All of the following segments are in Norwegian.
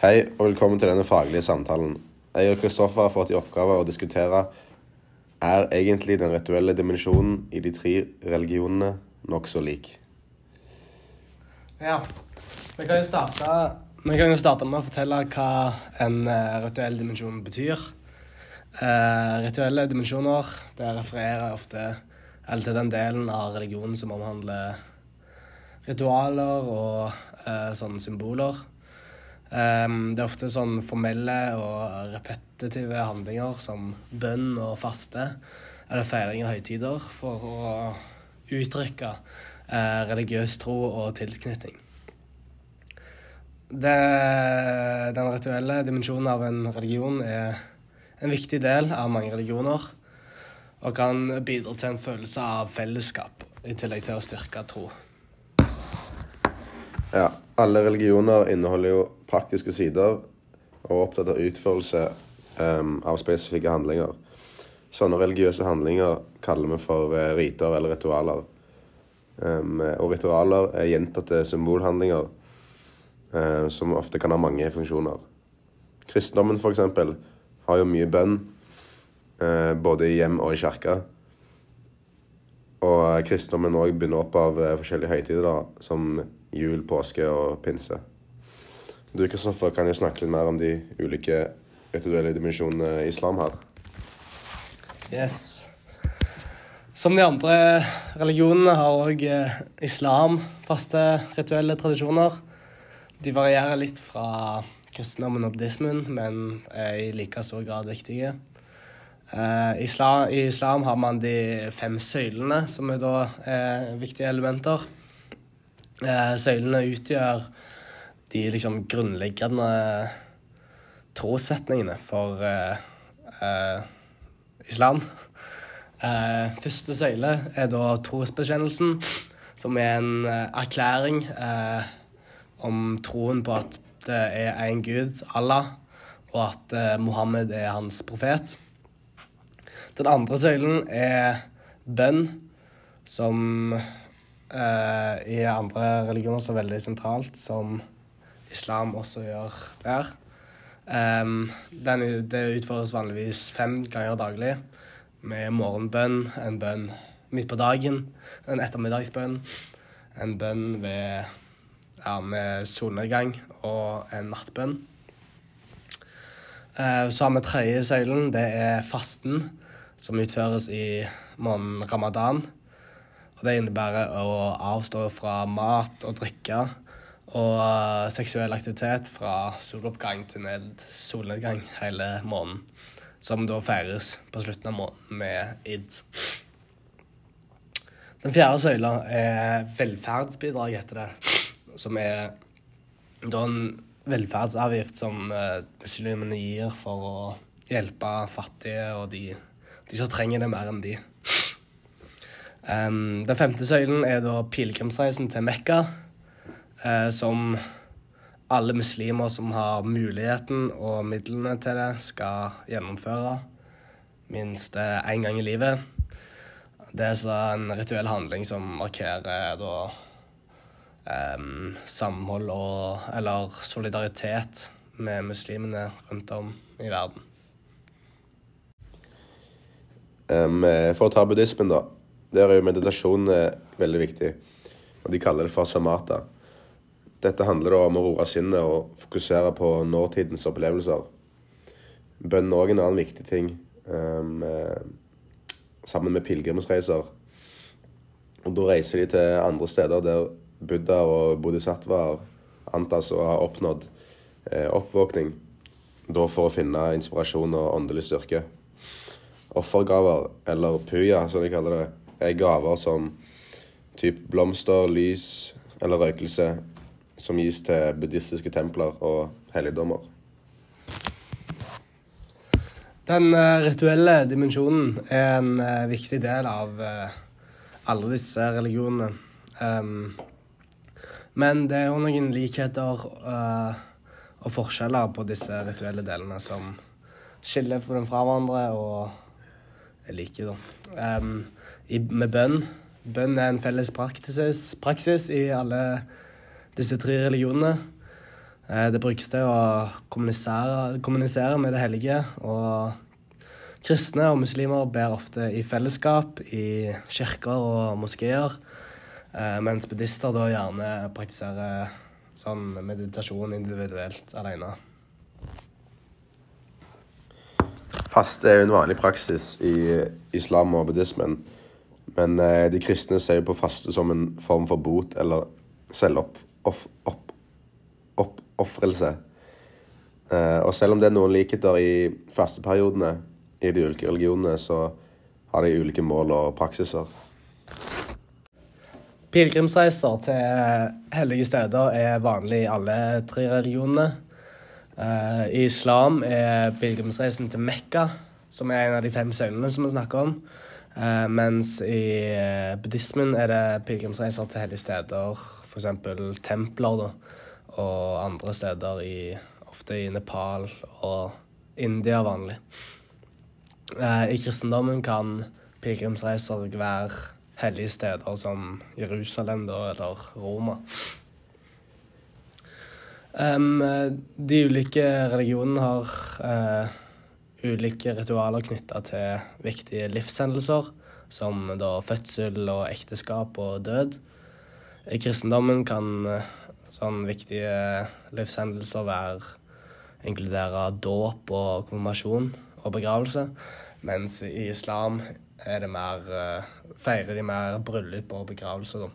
Hei og velkommen til denne faglige samtalen. Jeg og Kristoffer har fått i oppgave å diskutere er egentlig den rituelle dimensjonen i de tre religionene nokså lik. Ja. Vi kan jo starte, vi kan jo starte med å fortelle hva en eh, rituell dimensjon betyr. Eh, rituelle dimensjoner det refererer ofte til den delen av religionen som omhandler ritualer og eh, sånne symboler. Um, det er ofte sånn formelle og repetitive handlinger som bønn og faste eller feiring av høytider for å uttrykke uh, religiøs tro og tilknytning. Det, den rituelle dimensjonen av en religion er en viktig del av mange religioner og kan bidra til en følelse av fellesskap i tillegg til å styrke tro. Ja, alle religioner inneholder jo praktiske sider og er opptatt av utførelse um, av spesifikke handlinger. Sånne religiøse handlinger kaller vi for uh, riter eller ritualer. Um, og ritualer er gjentatte symbolhandlinger uh, som ofte kan ha mange funksjoner. Kristendommen f.eks. har jo mye bønn, uh, både i hjem og i kirke. Og kristendommen òg begynner opp av forskjellige høytider, da, som jul, påske og pinse. Du Kristoffer, kan jo snakke litt mer om de ulike rituelle dimensjonene islam har. Yes. Som de andre religionene har òg eh, islam faste rituelle tradisjoner. De varierer litt fra kristendommen og buddhismen, men er i like stor grad viktige. Uh, islam, I islam har man de fem søylene, som er da er viktige elementer. Uh, søylene utgjør de liksom grunnleggende trossetningene for uh, uh, islam. Første søyle er da trosbekjennelsen, som er en erklæring om troen på at det er én gud, Allah, og at Mohammed er hans profet. Den andre søylen er bønn, som i andre religioner så veldig sentralt, som islam også gjør der. Um, den, det utføres vanligvis fem ganger daglig med morgenbønn, en bønn midt på dagen, en ettermiddagsbønn, en bønn ved, ja, med solnedgang og en nattbønn. Uh, så har vi tredje søylen, det er fasten, som utføres i måneden ramadan. Og det innebærer å avstå fra mat og drikke og uh, seksuell aktivitet fra soloppgang til ned, solnedgang hele måneden. Som da feires på slutten av måneden med id. Den fjerde søyla er velferdsbidrag, heter det. Som er da en velferdsavgift som uh, muslimene gir for å hjelpe fattige og de, de som trenger det mer enn de. Um, den femte søylen er da pilegrimsreisen til Mekka uh, som alle muslimer som har muligheten og midlene til det, skal gjennomføre minst én gang i livet. Det er så en rituell handling som markerer da um, samhold og eller solidaritet med muslimene rundt om i verden. Um, for å ta buddhismen, da. Der er jo meditasjon eh, veldig viktig. Og de kaller det for samata. Dette handler da om å roe sinnet og fokusere på nåtidens opplevelser. Bønn er òg en annen viktig ting, um, sammen med pilegrimsreiser. Og Da reiser de til andre steder der Buddha og bodhisattvaer antas å ha oppnådd eh, oppvåkning. Da for å finne inspirasjon og åndelig styrke. Offergaver, eller puya som de kaller det, gaver som typ blomster, lys eller røykelse som gis til buddhistiske templer og helligdommer. Den uh, rituelle dimensjonen er en uh, viktig del av uh, alle disse religionene. Men det er jo noen likheter og forskjeller på disse rituelle delene som skiller dem fra hverandre og er like. Da. I, med bønn. Bønn er en felles praksis, praksis i alle disse tre religionene. Eh, det brukes til å kommunisere, kommunisere med det hellige, og kristne og muslimer ber ofte i fellesskap i kirker og moskeer, eh, mens buddhister da gjerne praktiserer sånn meditasjon individuelt alene. Faste er jo en vanlig praksis i islam og buddhismen. Men eh, de kristne ser jo på faste som en form for bot eller selvoppofrelse. Eh, og selv om det er noen likheter i fasteperiodene i de ulike religionene, så har de ulike mål og praksiser. Pilegrimsreiser til hellige steder er vanlig i alle tre religionene. Uh, I islam er pilegrimsreisen til Mekka, som er en av de fem søylene som vi snakker om. Uh, mens i uh, buddhismen er det pilegrimsreiser til hellige steder, f.eks. templer, da, og andre steder i ofte i Nepal og India vanlig. I kristendommen kan pilegrimsreiser være hellige steder som Jerusalem da, eller Roma. Um, de ulike religionene har uh, ulike ritualer knytta til viktige livshendelser, som da fødsel og ekteskap og død. I kristendommen kan uh, sånne viktige livshendelser være inkludere dåp og konfirmasjon og begravelse, mens i islam er det mer uh, Feirer de mer bryllup og begravelse, da.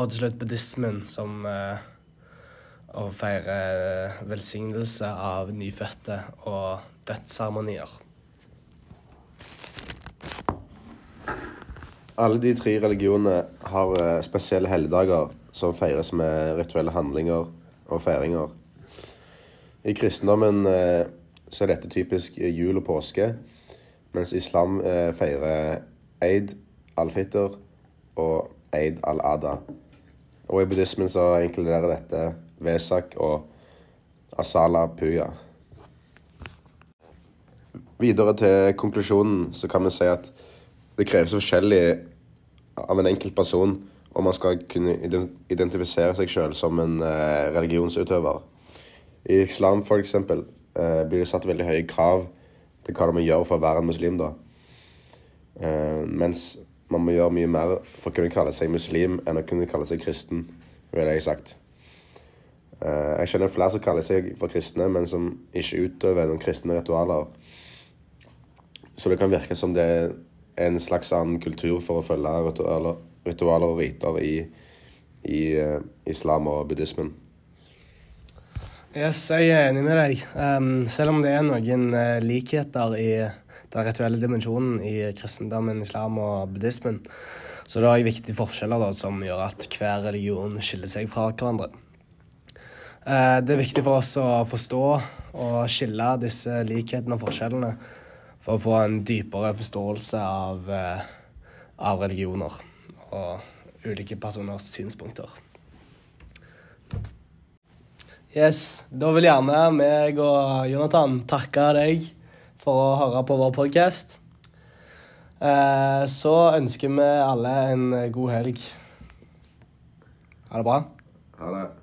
Og til slutt buddhismen, som uh, feirer feire velsignelse av nyfødte og dødsseremonier. Alle de tre religionene har uh, spesielle helligdager som feires med rituelle handlinger og feiringer. I kristendommen så er dette typisk jul og påske. Mens islam eh, feirer Eid al-Fitr og Eid al-Ada. Og i buddhismen så inkluderer dette Vesak og Asala Puya. Videre til konklusjonen så kan vi si at det kreves forskjellig av en enkelt person om man skal kunne identifisere seg sjøl som en eh, religionsutøver. I islam f.eks. eksempel, blir det satt veldig høye krav til hva du må gjøre for å være en muslim, da. Uh, mens man må gjøre mye mer for å kunne kalle seg muslim enn å kunne kalle seg kristen, ville jeg sagt. Uh, jeg kjenner flere som kaller seg for kristne, men som ikke utøver noen kristne ritualer. Så det kan virke som det er en slags annen kultur for å følge ritualer, ritualer og riter i, i uh, islam og buddhismen. Yes, jeg er enig med deg. Um, selv om det er noen uh, likheter i den rituelle dimensjonen i kristendommen, islam og buddhismen, så det er viktige forskjeller da, som gjør at hver religion skiller seg fra hverandre. Uh, det er viktig for oss å forstå og skille disse likhetene og forskjellene for å få en dypere forståelse av, uh, av religioner og ulike personers synspunkter. Yes, Da vil gjerne meg og Jonathan takke deg for å høre på vår podkast. Eh, så ønsker vi alle en god helg. Ha det bra. Ha det.